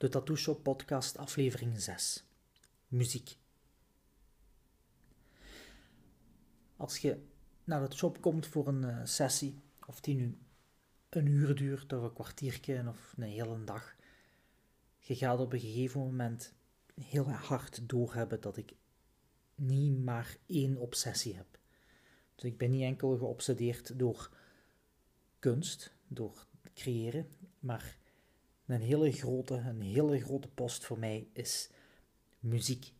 De Tattoo Shop podcast aflevering 6. Muziek. Als je naar de shop komt voor een uh, sessie, of die nu een uur duurt, of een kwartiertje, of een hele dag, je gaat op een gegeven moment heel hard doorhebben dat ik niet maar één obsessie heb. Dus ik ben niet enkel geobsedeerd door kunst, door creëren, maar een hele grote, een hele grote post voor mij is muziek.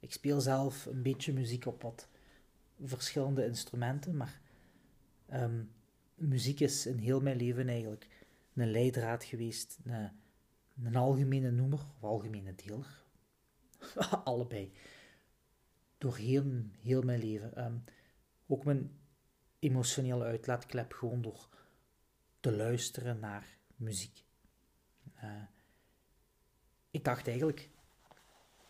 Ik speel zelf een beetje muziek op wat verschillende instrumenten, maar um, muziek is in heel mijn leven eigenlijk een leidraad geweest, een, een algemene noemer of algemene deler. Allebei. Door heel, heel mijn leven. Um, ook mijn emotionele uitlaatklep gewoon door te luisteren naar muziek. Uh, ik dacht eigenlijk,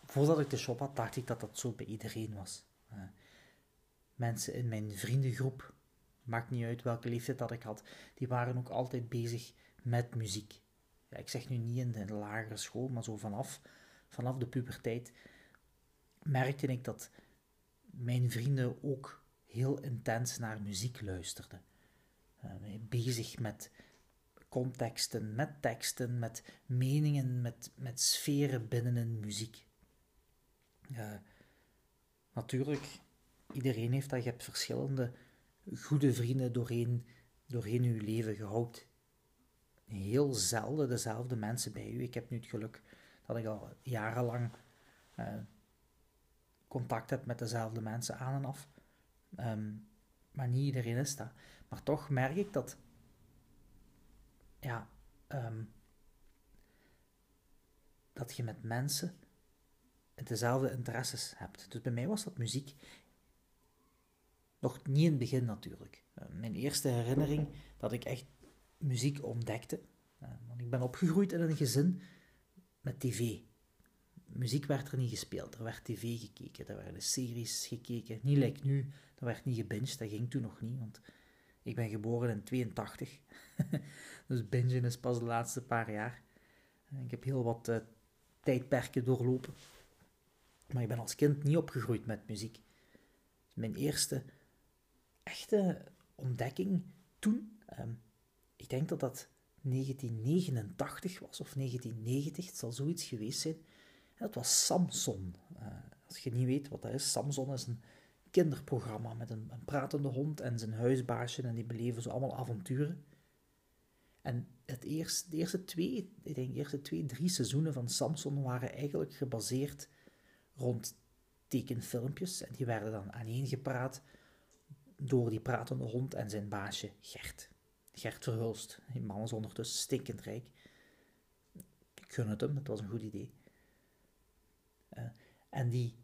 voordat ik de shop had, dacht ik dat dat zo bij iedereen was. Uh, mensen in mijn vriendengroep, maakt niet uit welke leeftijd dat ik had, die waren ook altijd bezig met muziek. Ja, ik zeg nu niet in de lagere school, maar zo vanaf, vanaf de puberteit merkte ik dat mijn vrienden ook heel intens naar muziek luisterden. Uh, bezig met contexten, met teksten, met meningen, met, met sferen binnen een muziek. Natuurlijk, iedereen heeft dat. Je hebt verschillende goede vrienden doorheen, doorheen uw leven gehouwd. Heel zelden dezelfde mensen bij u. Ik heb nu het geluk dat ik al jarenlang uh, contact heb met dezelfde mensen aan en af. Um, maar niet iedereen is dat. Maar toch merk ik dat ja, um, dat je met mensen dezelfde interesses hebt. Dus bij mij was dat muziek. Nog niet in het begin natuurlijk. Uh, mijn eerste herinnering dat ik echt muziek ontdekte. Uh, want ik ben opgegroeid in een gezin met tv. Muziek werd er niet gespeeld, er werd tv gekeken, er werden series gekeken. Niet lijkt nu, er werd niet gebinged, dat ging toen nog niet, want ik ben geboren in 82. dus bingen is pas de laatste paar jaar. Ik heb heel wat uh, tijdperken doorlopen. Maar ik ben als kind niet opgegroeid met muziek. Mijn eerste echte ontdekking toen, um, ik denk dat dat 1989 was of 1990, het zal zoiets geweest zijn. Dat was Samson. Uh, als je niet weet wat dat is, Samson is een kinderprogramma met een, een, pratende hond en zijn huisbaasje en die beleven zo allemaal avonturen. En het eerste, de eerste twee, ik denk de eerste twee, drie seizoenen van Samson waren eigenlijk gebaseerd rond tekenfilmpjes en die werden dan aaneengepraat door die pratende hond en zijn baasje Gert. Gert Verhulst. Die man is ondertussen stinkend rijk. Ik gun het hem, het was een goed idee. Uh, en die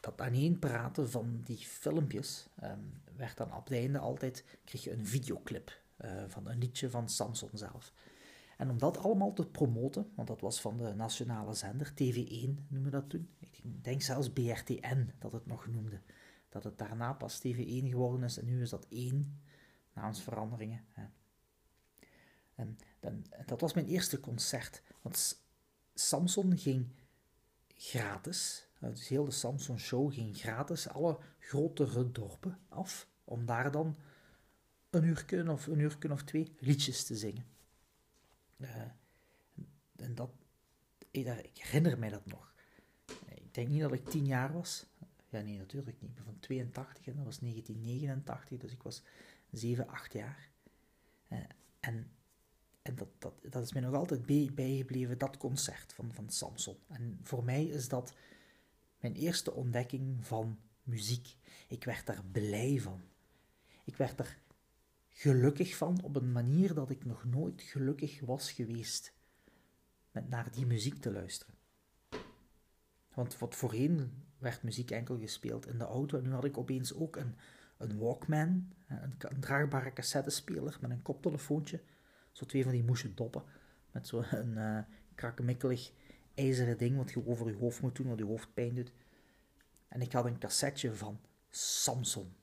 dat aaneenpraten van die filmpjes um, werd dan op het einde altijd, kreeg je een videoclip uh, van een liedje van Samson zelf. En om dat allemaal te promoten, want dat was van de nationale zender, TV1 noemen dat toen. Ik denk zelfs BRTN dat het nog noemde. Dat het daarna pas TV1 geworden is en nu is dat 1 naamsveranderingen. Hè. En, dat was mijn eerste concert, want Samson ging gratis dus heel de Samsung Show ging gratis alle grotere dorpen af om daar dan een uur of een uur of twee liedjes te zingen. Uh, en dat, ik, herinner mij dat nog. Ik denk niet dat ik tien jaar was. Ja, nee, natuurlijk niet. Ik ben van 82 en dat was 1989, dus ik was 7, 8 jaar. Uh, en en dat, dat, dat is mij nog altijd bij, bijgebleven, dat concert van, van Samson. En voor mij is dat mijn eerste ontdekking van muziek. Ik werd daar blij van. Ik werd er gelukkig van op een manier dat ik nog nooit gelukkig was geweest met naar die muziek te luisteren. Want wat voorheen werd muziek enkel gespeeld in de auto en nu had ik opeens ook een, een Walkman, een, een draagbare cassettespeler met een koptelefoontje, zo twee van die moesje doppen met zo'n uh, krakkemikkelig ijzeren ding wat je over je hoofd moet doen, wat je hoofd pijn doet. En ik had een cassetje van Samson.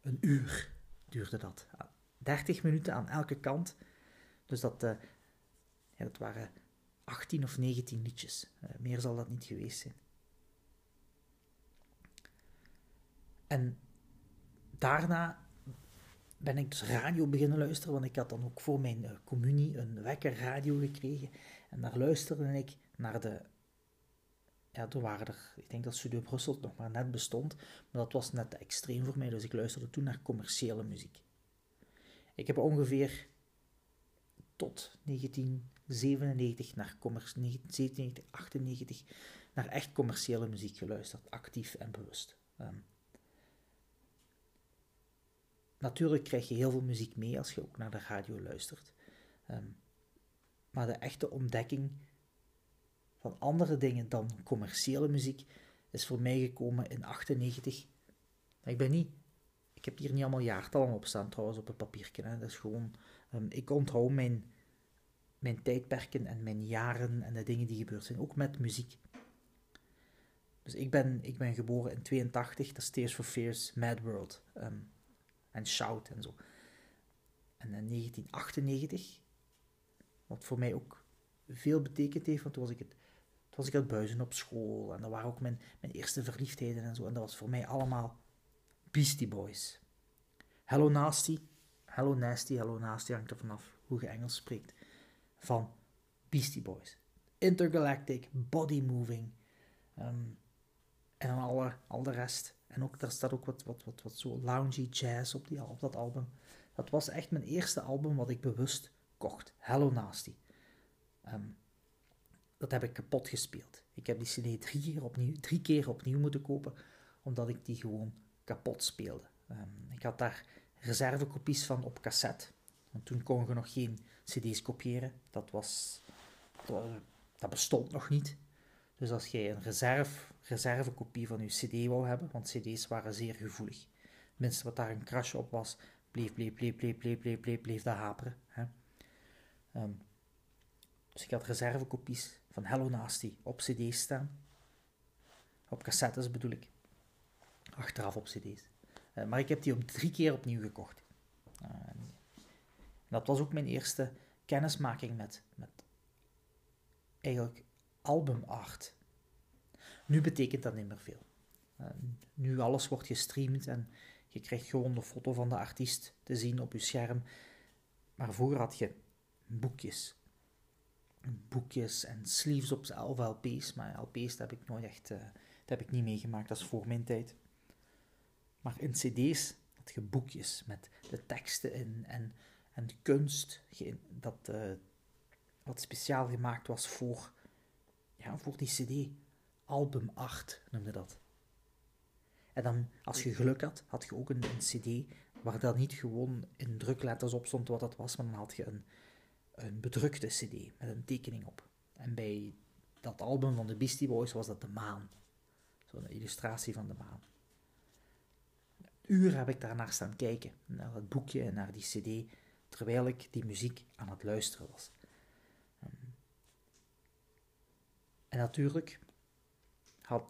Een uur duurde dat. 30 minuten aan elke kant. Dus dat, uh, Ja, dat waren 18 of 19 liedjes. Uh, meer zal dat niet geweest zijn. En daarna ben ik dus radio beginnen luisteren, want ik had dan ook voor mijn uh, communie een wekker radio gekregen. En daar luisterde ik naar de ja, toen waren er, ik denk dat Studio Brussel nog maar net bestond, maar dat was net te extreem voor mij, dus ik luisterde toen naar commerciële muziek. Ik heb ongeveer tot 1997 naar 1997, 98 naar echt commerciële muziek geluisterd, actief en bewust. Um, natuurlijk krijg je heel veel muziek mee als je ook naar de radio luistert. Um, maar de echte ontdekking van andere dingen dan commerciële muziek is voor mij gekomen in 98. Ik ben niet, ik heb hier niet allemaal jaartallen op staan trouwens op het papiertje. Hè. Dat is gewoon, um, ik onthoud mijn, mijn tijdperken en mijn jaren en de dingen die gebeurd zijn, ook met muziek. Dus ik ben, ik ben geboren in 82, dat is Tears for Fears, Mad World um, en Shout en zo. En in 1998, wat voor mij ook veel betekend heeft, want toen was ik het toen was ik het buizen op school en dat waren ook mijn, mijn eerste verliefdheden en zo. En dat was voor mij allemaal Beastie Boys. Hello Nasty, Hello Nasty, Hello Nasty hangt er vanaf hoe je Engels spreekt. Van Beastie Boys. Intergalactic, Body Moving. Ehm, en dan alle, al de rest. En ook, daar staat ook wat, wat, wat, wat zo loungy jazz op, die, op dat album. Dat was echt mijn eerste album wat ik bewust kocht. Hello Nasty. Um, dat heb ik kapot gespeeld. Ik heb die CD drie keer opnieuw, drie keer opnieuw moeten kopen, omdat ik die gewoon kapot speelde. Um, ik had daar reservekopies van op cassette. Want toen kon je nog geen CD's kopiëren. Dat was. Dat bestond nog niet. Dus als jij een reserve, reservekopie van je CD wou hebben, want CD's waren zeer gevoelig. Minstens wat daar een crash op was, bleef, bleef, bleef, bleef, bleef, bleef, bleef, bleef dat haperen. Hè. Um, dus ik had reservekopies van Hello Nasty op cd's staan. Op cassettes bedoel ik. Achteraf op cd's. Uh, maar ik heb die op drie keer opnieuw gekocht. Uh, dat was ook mijn eerste kennismaking met, met eigenlijk albumart. Nu betekent dat niet meer veel. Uh, nu alles wordt gestreamd en je krijgt gewoon de foto van de artiest te zien op je scherm. Maar vroeger had je boekjes, boekjes en sleeves op of LP's. Maar LP's heb ik nooit echt, dat heb ik niet meegemaakt, dat is voor mijn tijd. Maar in cd's had je boekjes met de teksten in en, en kunst dat, uh, wat speciaal gemaakt was voor, ja, voor die cd. Albumart noemde dat. En dan, als je geluk had, had je ook een, een cd waar dat niet gewoon in drukletters op stond wat dat was, maar dan had je een, een bedrukte cd met een tekening op. En bij dat album van de Beastie Boys was dat de maan. Zo'n illustratie van de maan. Uren heb ik daarnaar staan kijken, naar dat boekje en naar die cd, terwijl ik die muziek aan het luisteren was. Ehm, en natuurlijk had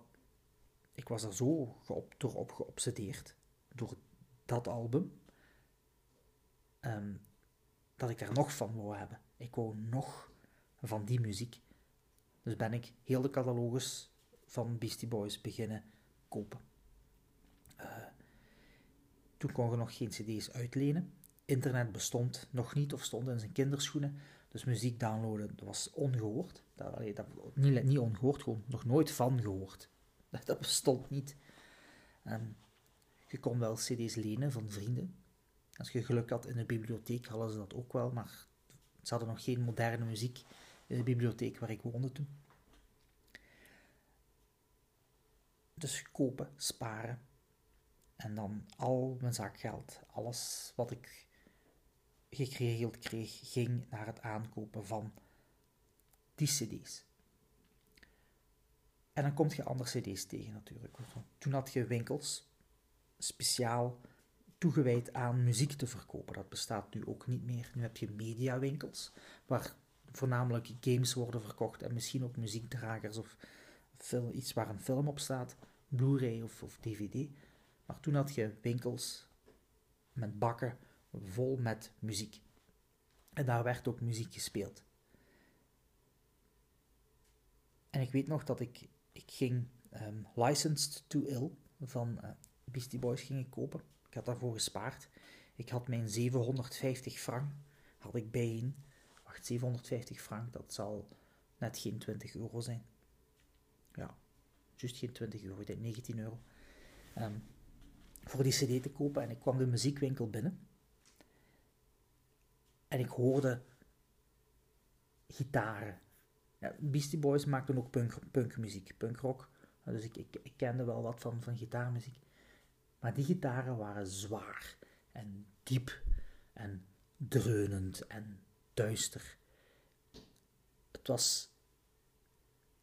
ik was er zo geop, door op geobsedeerd door dat album, um, dat ik er nog van wou hebben. Ik wou nog van die muziek. Dus ben ik heel de catalogus van Beastie Boys beginnen kopen. Toen kon je nog geen cd's uitlenen. Internet bestond nog niet of stond in zijn kinderschoenen. Dus muziek downloaden dat was ongehoord. Dat, niet, niet ongehoord, gewoon nog nooit van gehoord. Dat bestond niet. Um, je kon wel cd's lenen van vrienden. Als je geluk had in de bibliotheek, hadden ze dat ook wel, maar ze hadden nog geen moderne muziek in de bibliotheek waar ik woonde toen. Dus kopen, sparen. En dan al mijn zakgeld, alles wat ik geregeld kreeg, ging naar het aankopen van die cd's. En dan kom je andere cd's tegen natuurlijk. Toen had je winkels, speciaal toegewijd aan muziek te verkopen. Dat bestaat nu ook niet meer. Nu heb je mediawinkels, waar voornamelijk games worden verkocht en misschien ook muziekdragers of iets waar een film op staat, Blu-ray of, of DVD. Maar toen had je winkels met bakken vol met muziek. En daar werd ook muziek gespeeld. En ik weet nog dat ik, ik ging um, Licensed to Ill van uh, Beastie Boys ging kopen. Ik had daarvoor gespaard. Ik had mijn 750 frank, had ik bijeen. Wacht, 750 frank, dat zal net geen 20 euro zijn. Ja, juist geen 20 euro, ik denk 19 euro. Um, voor die cd te kopen en ik kwam de muziekwinkel binnen. En ik hoorde gitaren. Ja, Beastie Boys maakten ook punk, punkmuziek, punkrock. Dus ik, ik, ik, kende wel wat van, van gitaarmuziek. Maar die gitaren waren zwaar en diep en dreunend en duister. Het was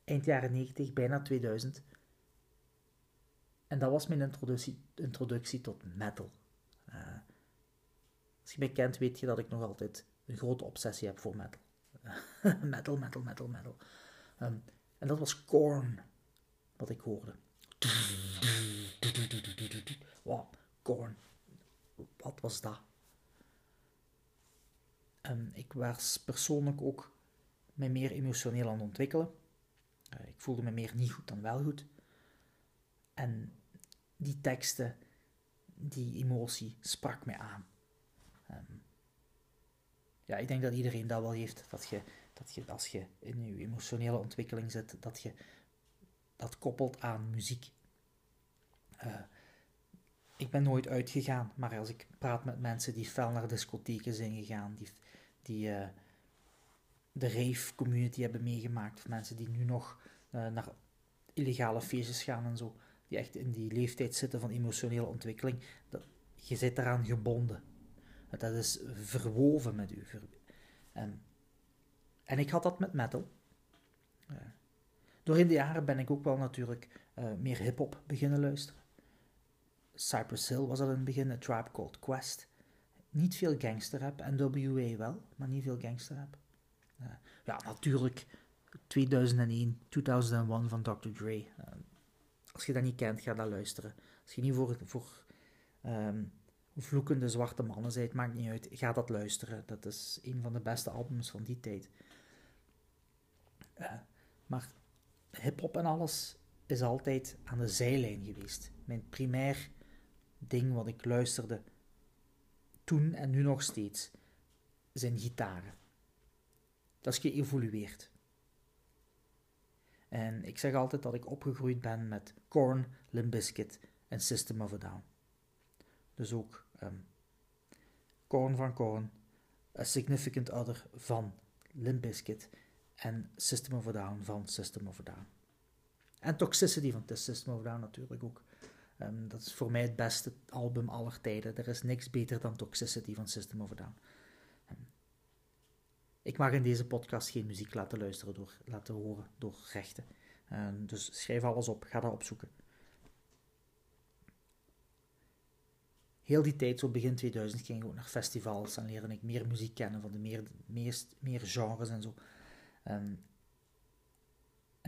eind jaren 90, bijna 2000. En dat was mijn introductie, introductie tot metal. Uh, als je mij kent, weet je dat ik nog altijd een grote obsessie heb voor metal. metal, metal, metal, metal. Um, en dat was Korn, wat ik hoorde. Wow, Korn. Wat was dat? Um, ik was persoonlijk ook me meer emotioneel aan het ontwikkelen. Uh, ik voelde me meer niet goed dan wel goed. En die teksten, die emotie sprak mij aan. Um, ja, ik denk dat iedereen dat wel heeft. Dat je, dat je als je in je emotionele ontwikkeling zit, dat je dat koppelt aan muziek. Uh, ik ben nooit uitgegaan, maar als ik praat met mensen die fel naar discotheken zijn gegaan, die, die uh, de rave community hebben meegemaakt, of mensen die nu nog uh, naar illegale feestjes gaan en zo, die echt in die leeftijd zitten van emotionele ontwikkeling, dat, je zit eraan gebonden. Dat is verwoven met u. En, en ik had dat met metal. Door de jaren ben ik ook wel natuurlijk uh, meer hip-hop beginnen luisteren. Cypress Hill was al in het begin, A Tribe Called Quest. Niet veel gangsterrap, NWA wel, maar niet veel gangsterrap. Uh, ja, natuurlijk 2001, 2001 van Dr. Dre. Uh, als je dat niet kent, ga dat luisteren. Als je niet voor, voor um, vloekende zwarte mannen bent, maakt niet uit. Ga dat luisteren. Dat is een van de beste albums van die tijd. Uh, maar hip-hop en alles is altijd aan de zijlijn geweest. Mijn primair ding wat ik luisterde toen en nu nog steeds zijn gitaren. Dat is geëvolueerd. En ik zeg altijd dat ik opgegroeid ben met Korn, Limp Bizkit en System of a Down. Dus ook um, Korn van Korn, A Significant Other van Limp Bizkit en System of a Down van System of a Down. En Toxicity van System of a Down natuurlijk ook. Um, dat is voor mij het beste album aller tijden. Er is niks beter dan Toxicity van System of a Down. Ik mag in deze podcast geen muziek laten luisteren door, laten horen door rechten. Um, dus schrijf alles op, ga dat opzoeken. Heel die tijd, zo begin 2000, ging ik ook naar festivals en leerde ik meer muziek kennen van de meer, meest, meer genres en zo. en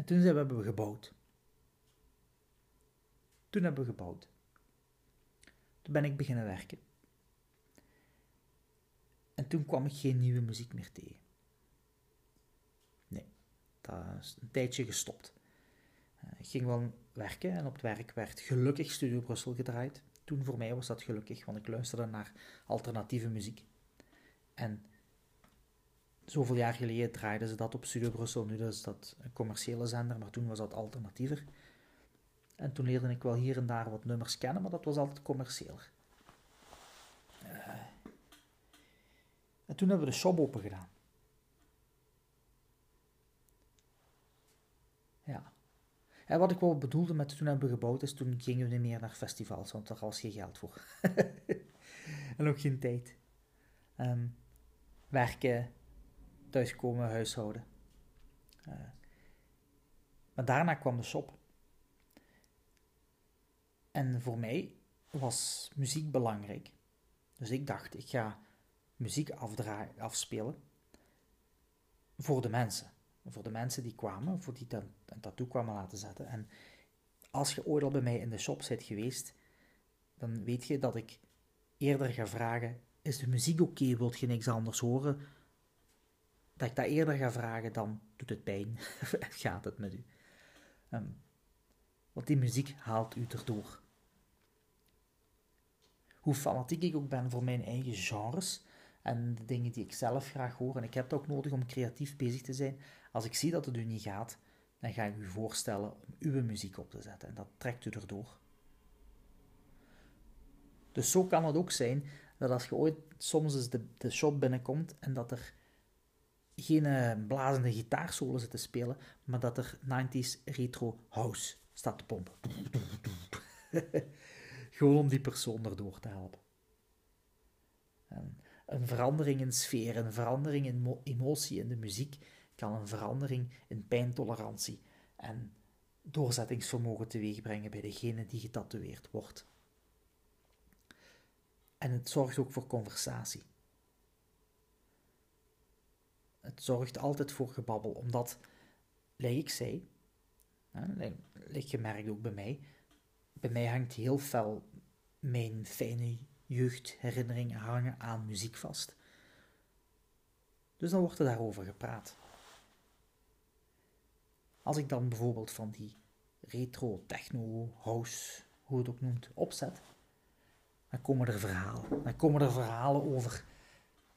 toen zijn we, hebben we gebouwd. Toen hebben we gebouwd. Toen ben ik beginnen werken. En toen kwam ik geen nieuwe muziek meer tegen. Dat is een tijdje gestopt. Eh, ik ging wel werken en op het werk werd gelukkig Studio Brussel gedraaid. Toen voor mij was dat gelukkig, want ik luisterde naar alternatieve muziek. En zoveel jaar geleden draaiden ze dat op Studio Brussel. Nu is dat een commerciële zender, maar toen was dat alternatiever. En toen leerde ik wel hier en daar wat nummers kennen, maar dat was altijd commercieel. Uh, en toen hebben we de shop open gedaan. Ja. En wat ik wel bedoelde met toen hebben we gebouwd is, toen gingen we niet meer naar festivals, want daar was geen geld voor. en ook geen tijd. Um, werken, thuiskomen, huishouden. Uh, maar daarna kwam de shop. En voor mij was muziek belangrijk. Dus ik dacht, ik ga muziek afspelen voor de mensen. Voor de mensen die kwamen, voor die een, een tattoo kwamen laten zetten. En als je ooit al bij mij in de shop bent geweest, dan weet je dat ik eerder ga vragen: is de muziek oké? Okay? Wilt je niks anders horen? Dat ik dat eerder ga vragen dan doet het pijn? Gaat het met u? Ehm, want die muziek haalt u erdoor. Hoe fanatiek ik ook ben voor mijn eigen genres en de dingen die ik zelf graag hoor, en ik heb het ook nodig om creatief bezig te zijn, als ik zie dat het u niet gaat, dan ga ik u voorstellen om uw muziek op te zetten en dat trekt u erdoor. Dus zo kan het ook zijn dat als je ooit soms eens de, de shop binnenkomt en dat er geen uh, blazende gitaarsolo zit te spelen, maar dat er 90s retro house staat te pompen. Gewoon om die persoon erdoor te helpen. En een verandering in sfeer, een verandering in emotie in de muziek kan een verandering in pijntolerantie en doorzettingsvermogen teweegbrengen bij degene die getatoeëerd wordt. En het zorgt ook voor conversatie. Het zorgt altijd voor gebabbel, omdat, like ik zei, lijkt gemerkt ook bij mij, bij mij hangt heel fel mijn fijne jeugdherinneringen hangen aan muziek vast. Dus dan wordt er daarover gepraat. Als ik dan bijvoorbeeld van die retro, techno, house, hoe het ook noemt, opzet, dan komen er verhalen. Dan komen er verhalen over.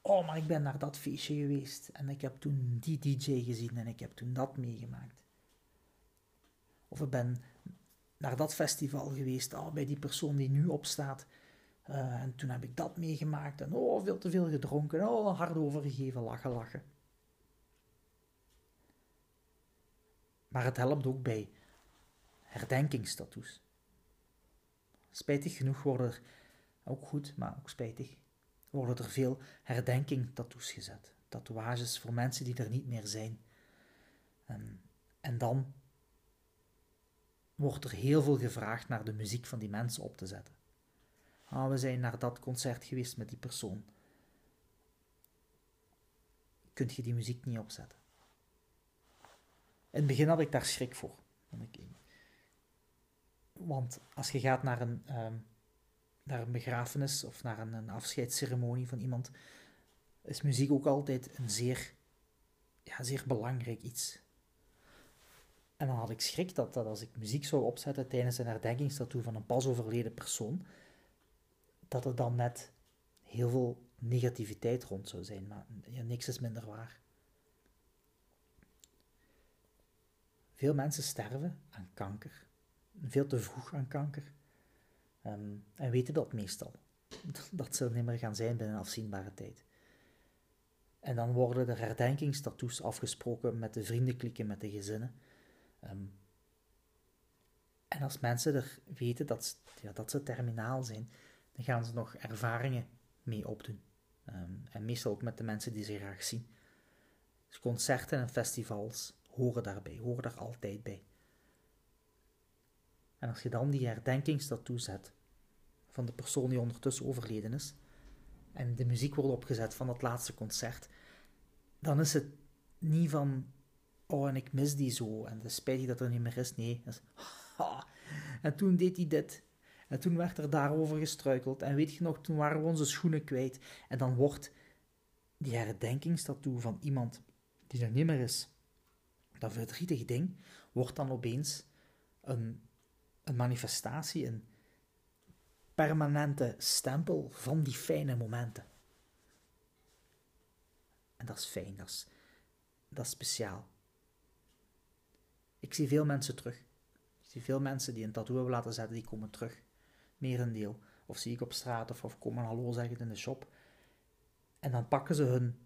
Oh, maar ik ben naar dat feestje geweest en ik heb toen die DJ gezien en ik heb toen dat meegemaakt. Of ik ben naar dat festival geweest, oh, bij die persoon die nu opstaat. Uh, en toen heb ik dat meegemaakt en oh, veel te veel gedronken, oh, hard overgegeven, lachen, lachen. Maar het helpt ook bij herdenkingstattoos. Spijtig genoeg worden er, ook goed, maar ook spijtig, worden er veel herdenkingtattoos gezet. Tatoeages voor mensen die er niet meer zijn. En dan wordt er heel veel gevraagd naar de muziek van die mensen op te zetten. Ah, we zijn naar dat concert geweest met die persoon. Kunt je die muziek niet opzetten? In het begin had ik daar schrik voor. Want als je gaat naar een, ehm, naar een begrafenis of naar een, een afscheidsceremonie van iemand, is muziek ook altijd een zeer, ja, zeer belangrijk iets. En dan had ik schrik dat, dat als ik muziek zou opzetten tijdens een herdenkingstatoe van een pas overleden persoon, dat er dan net heel veel negativiteit rond zou zijn. Maar ja, niks is minder waar. Veel mensen sterven aan kanker, veel te vroeg aan kanker, ehm, en weten dat meestal. Dat ze er niet meer gaan zijn binnen afzienbare tijd. En dan worden er herdenkingstatoes afgesproken met de vriendenklieken, met de gezinnen. Ehm, en als mensen er weten dat, ja, dat ze terminaal zijn, dan gaan ze nog ervaringen mee opdoen. Ehm, en meestal ook met de mensen die ze graag zien. Dus concerten en festivals horen daarbij, horen daar altijd bij. En als je dan die herdenkingstatoe zet van de persoon die ondertussen overleden is, en de muziek wordt opgezet van dat laatste concert, dan is het niet van, oh en ik mis die zo, en het is spijtig dat er niet meer is. Nee, is, en toen deed hij dit, en toen werd er daarover gestruikeld, en weet je nog, toen waren we onze schoenen kwijt, en dan wordt die herdenkingstatoe van iemand die er niet meer is, dat verdrietig ding wordt dan opeens een, een manifestatie, een permanente stempel van die fijne momenten. En dat is fijn, dat is, dat is speciaal. Ik zie veel mensen terug. Ik zie veel mensen die een tattoo hebben laten zetten, die komen terug. Merendeel. Of zie ik op straat of, of komen hallo zeggen in de shop. En dan pakken ze hun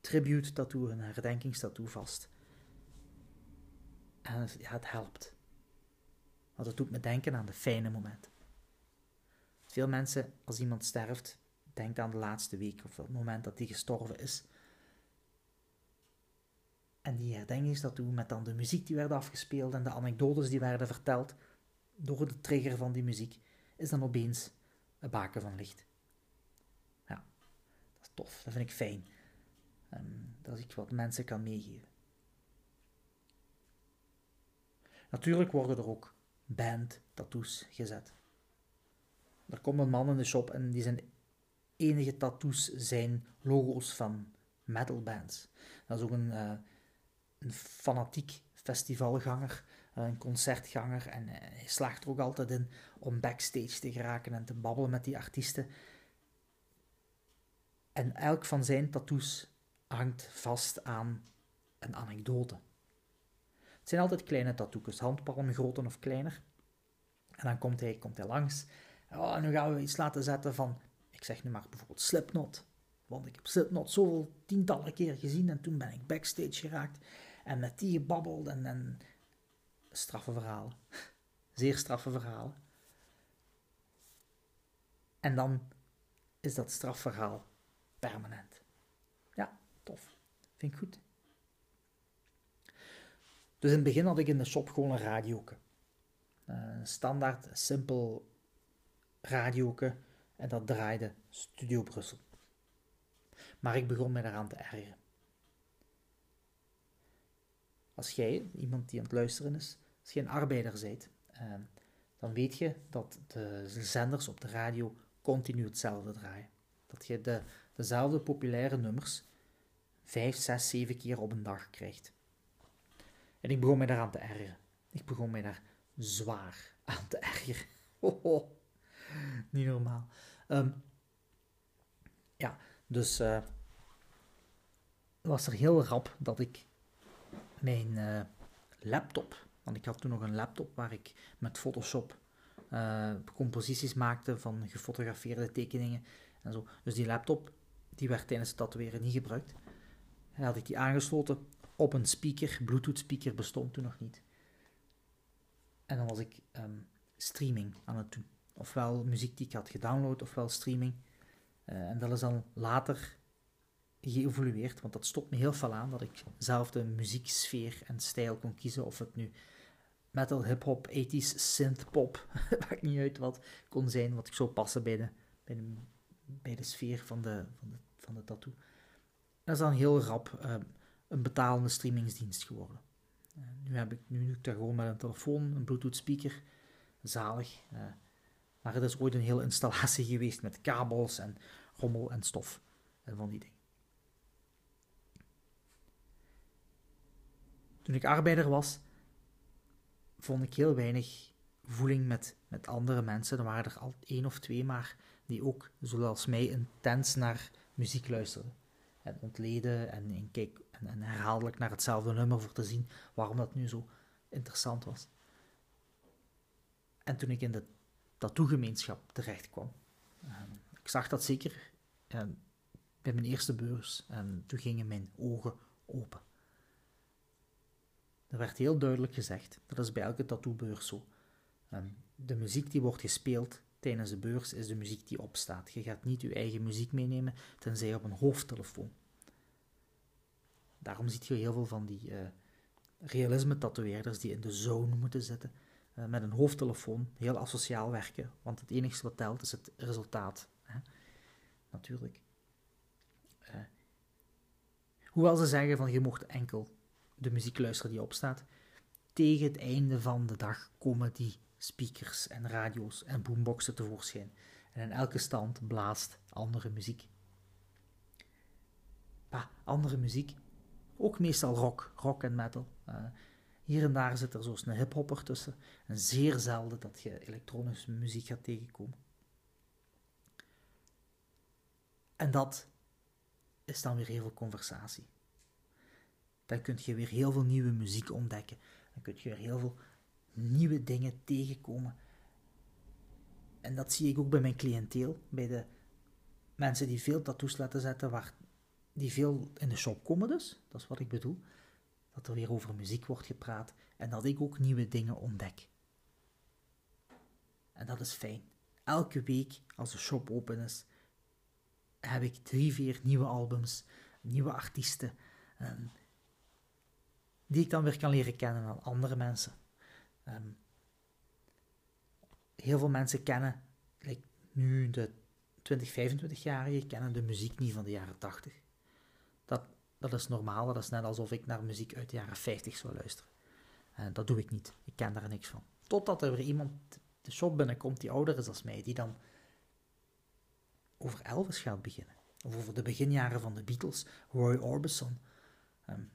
tribute tattoo, hun herdenkingstattoo vast. En het, helpt. Want het doet me denken aan de fijne momenten. Veel mensen, als iemand sterft, denken aan de laatste week of het moment dat hij gestorven is. En die herdenkingstattoo met dan de muziek die werd afgespeeld en de anekdotes die werden verteld door de trigger van die muziek, is dan opeens een baken van licht. Ja, dat is tof, dat vind ik fijn. Dat ik wat mensen kan meegeven. Natuurlijk worden er ook band-tattoos gezet. Er komt een man in de shop en die zijn enige tattoos zijn logo's van metalbands. Dat is ook een, uh, een fanatiek festivalganger een concertganger en hij slaagt er ook altijd in om backstage te geraken en te babbelen met die artiesten. En elk van zijn tattoos hangt vast aan een anekdote. Het zijn altijd kleine tattoos, handpalmen groter of kleiner. En dan komt hij, komt hij langs. Oh, nu gaan we iets laten zetten van, ik zeg nu maar bijvoorbeeld Slipknot. Want ik heb Slipknot zoveel tientallen keer gezien en toen ben ik backstage geraakt. En met die gebabbeld en, en straffe verhalen. Zeer straffe verhalen. En dan is dat strafverhaal permanent. Ja, tof. Vind ik goed. Dus in het begin had ik in de shop gewoon een radioke. Een standaard, simpel radioke. En dat draaide Studio Brussel. Maar ik begon me daaraan te ergeren. Als jij, iemand die aan het luisteren is, als je een arbeider bent, eh, dan weet je dat de zenders op de radio continu hetzelfde draaien. Dat je de, dezelfde populaire nummers vijf, zes, zeven keer op een dag krijgt. En ik begon mij daaraan te ergeren. Ik begon mij daar zwaar aan te ergeren. Niet normaal. Ehm, ja, dus uh, was er heel rap dat ik mijn uh, laptop, want ik had toen nog een laptop waar ik met Photoshop uh, composities maakte van gefotografeerde tekeningen en zo. Dus die laptop, die werd tijdens het tatoeëren niet gebruikt. En had ik die aangesloten op een speaker, Bluetooth speaker bestond toen nog niet. En dan was ik um, streaming aan het doen. Ofwel muziek die ik had gedownload, ofwel streaming. Uh, en dat is dan later geëvolueerd, want dat stopt me heel veel aan dat ik zelf de muzieksfeer en stijl kon kiezen. Of het nu metal, hip-hop, 80s, synth-pop, maakt niet uit wat kon zijn, wat ik zou passen bij de, bij de, sfeer van de, van de, van de tattoo. Dat is dan heel rap uh, een betalende streamingsdienst geworden. Uh, nu, heb ik, nu doe ik dat gewoon met een telefoon, een Bluetooth speaker, zalig. Uh, maar het is ooit een hele installatie geweest met kabels en rommel en stof en van die dingen. Toen ik arbeider was, vond ik heel weinig voeling met, met andere mensen. Er waren er al één of twee, maar die ook, zoals mij, intens naar muziek luisterden. En ontleden en, en, en, herhaaldelijk naar hetzelfde nummer voor te zien waarom dat nu zo interessant was. En toen ik in de tattoo-gemeenschap terecht kwam, um, ik zag dat zeker bij mijn eerste beurs en toen gingen mijn ogen open. Er werd heel duidelijk gezegd, dat is bij elke tattoobeurs zo. Um, de muziek die wordt gespeeld tijdens de beurs is de muziek die opstaat. Je gaat niet je eigen muziek meenemen, tenzij op een hoofdtelefoon. Daarom zie je heel veel van die uh, realisme-tatoeëerders die in de zone moeten zitten, uh, met een hoofdtelefoon, heel asociaal werken, want het enige wat telt is het resultaat. Hè? Natuurlijk. Uh, hoewel ze zeggen van je mocht enkel de muziek luisteren die opstaat. Tegen het einde van de dag komen die speakers en radio's en boomboxen tevoorschijn. En in elke stand blaast andere muziek. Andere muziek. Ook meestal rock, rock en metal. Uh, hier en daar zit er zo'n hiphopper tussen. En zeer zelden dat je elektronische muziek gaat tegenkomen. En dat is dan weer heel veel conversatie. Dan kun je weer heel veel nieuwe muziek ontdekken. Dan kun je weer heel veel nieuwe dingen tegenkomen. En dat zie ik ook bij mijn cliënteel, bij de mensen die veel tattoos laten zetten, waar, die veel in de shop komen dus, dat is wat ik bedoel. Dat er weer over muziek wordt gepraat en dat ik ook nieuwe dingen ontdek. En dat is fijn. Elke week, als de shop open is, heb ik drie, vier nieuwe albums, nieuwe artiesten. En die ik dan weer kan leren kennen aan andere mensen. Um, heel veel mensen kennen, nu de 20, 25-jarigen, kennen de muziek niet van de jaren 80. Dat, dat is normaal, dat is net alsof ik naar muziek uit de jaren 50 zou luisteren. En dat doe ik niet, ik ken daar niks van. Totdat er weer iemand de shop binnenkomt die ouder is dan mij, die dan over Elvis gaat beginnen. Of over de beginjaren van de Beatles, Roy Orbison. Um,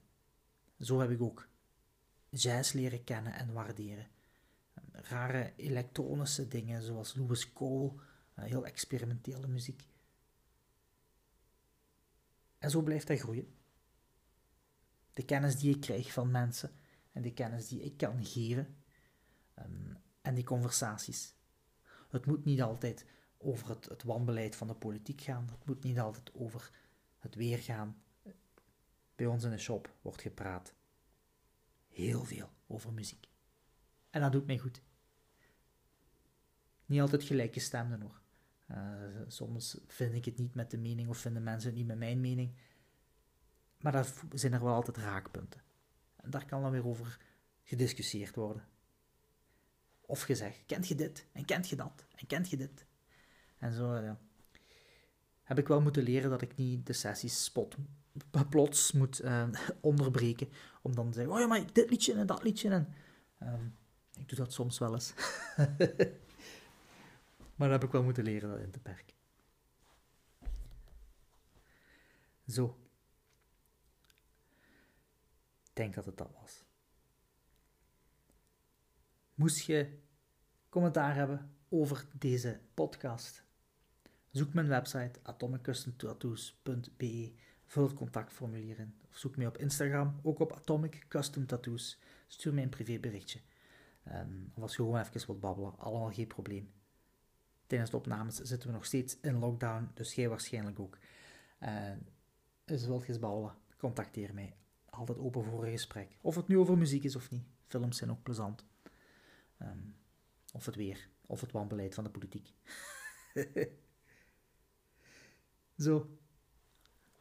zo heb ik ook jazz leren kennen en waarderen. Rare elektronische dingen zoals Louis Cole, heel experimentele muziek. En zo blijft hij groeien. De kennis die ik krijg van mensen en de kennis die ik kan geven ehm, en die conversaties. Het moet niet altijd over het, het wanbeleid van de politiek gaan. Het moet niet altijd over het weer gaan. Bij ons in de shop wordt gepraat. Heel veel over muziek. En dat doet mij goed. Niet altijd gelijkgestemden hoor. Uh, soms vind ik het niet met de mening of vinden mensen het niet met mijn mening. Maar daar zijn er wel altijd raakpunten. En daar kan dan weer over gediscussieerd worden. Of gezegd, kent je dit? En kent je dat? En kent je dit? En zo. Heb ik wel moeten leren dat ik niet de sessies spot, plots moet uh, onderbreken. Om dan te zeggen, oh ja, maar dit liedje en dat liedje. En, um, ik doe dat soms wel eens. maar dat heb ik wel moeten leren dat in te perken. Zo. Ik denk dat het dat was. Moest je commentaar hebben over deze podcast? Zoek mijn website atomiccustomtattoos.be, vul het contactformulier in of zoek mij op Instagram, ook op Atomic Custom Tattoos. Stuur mij een privéberichtje. Um, of als je gewoon even wilt babbelen, allemaal geen probleem. Tijdens de opnames zitten we nog steeds in lockdown, dus jij waarschijnlijk ook. Uh, dus wilt je eens babbelen, contacteer mij. Altijd open voor een gesprek. Of het nu over muziek is of niet. Films zijn ook plezant. Um, of het weer, of het wanbeleid van de politiek. Zo,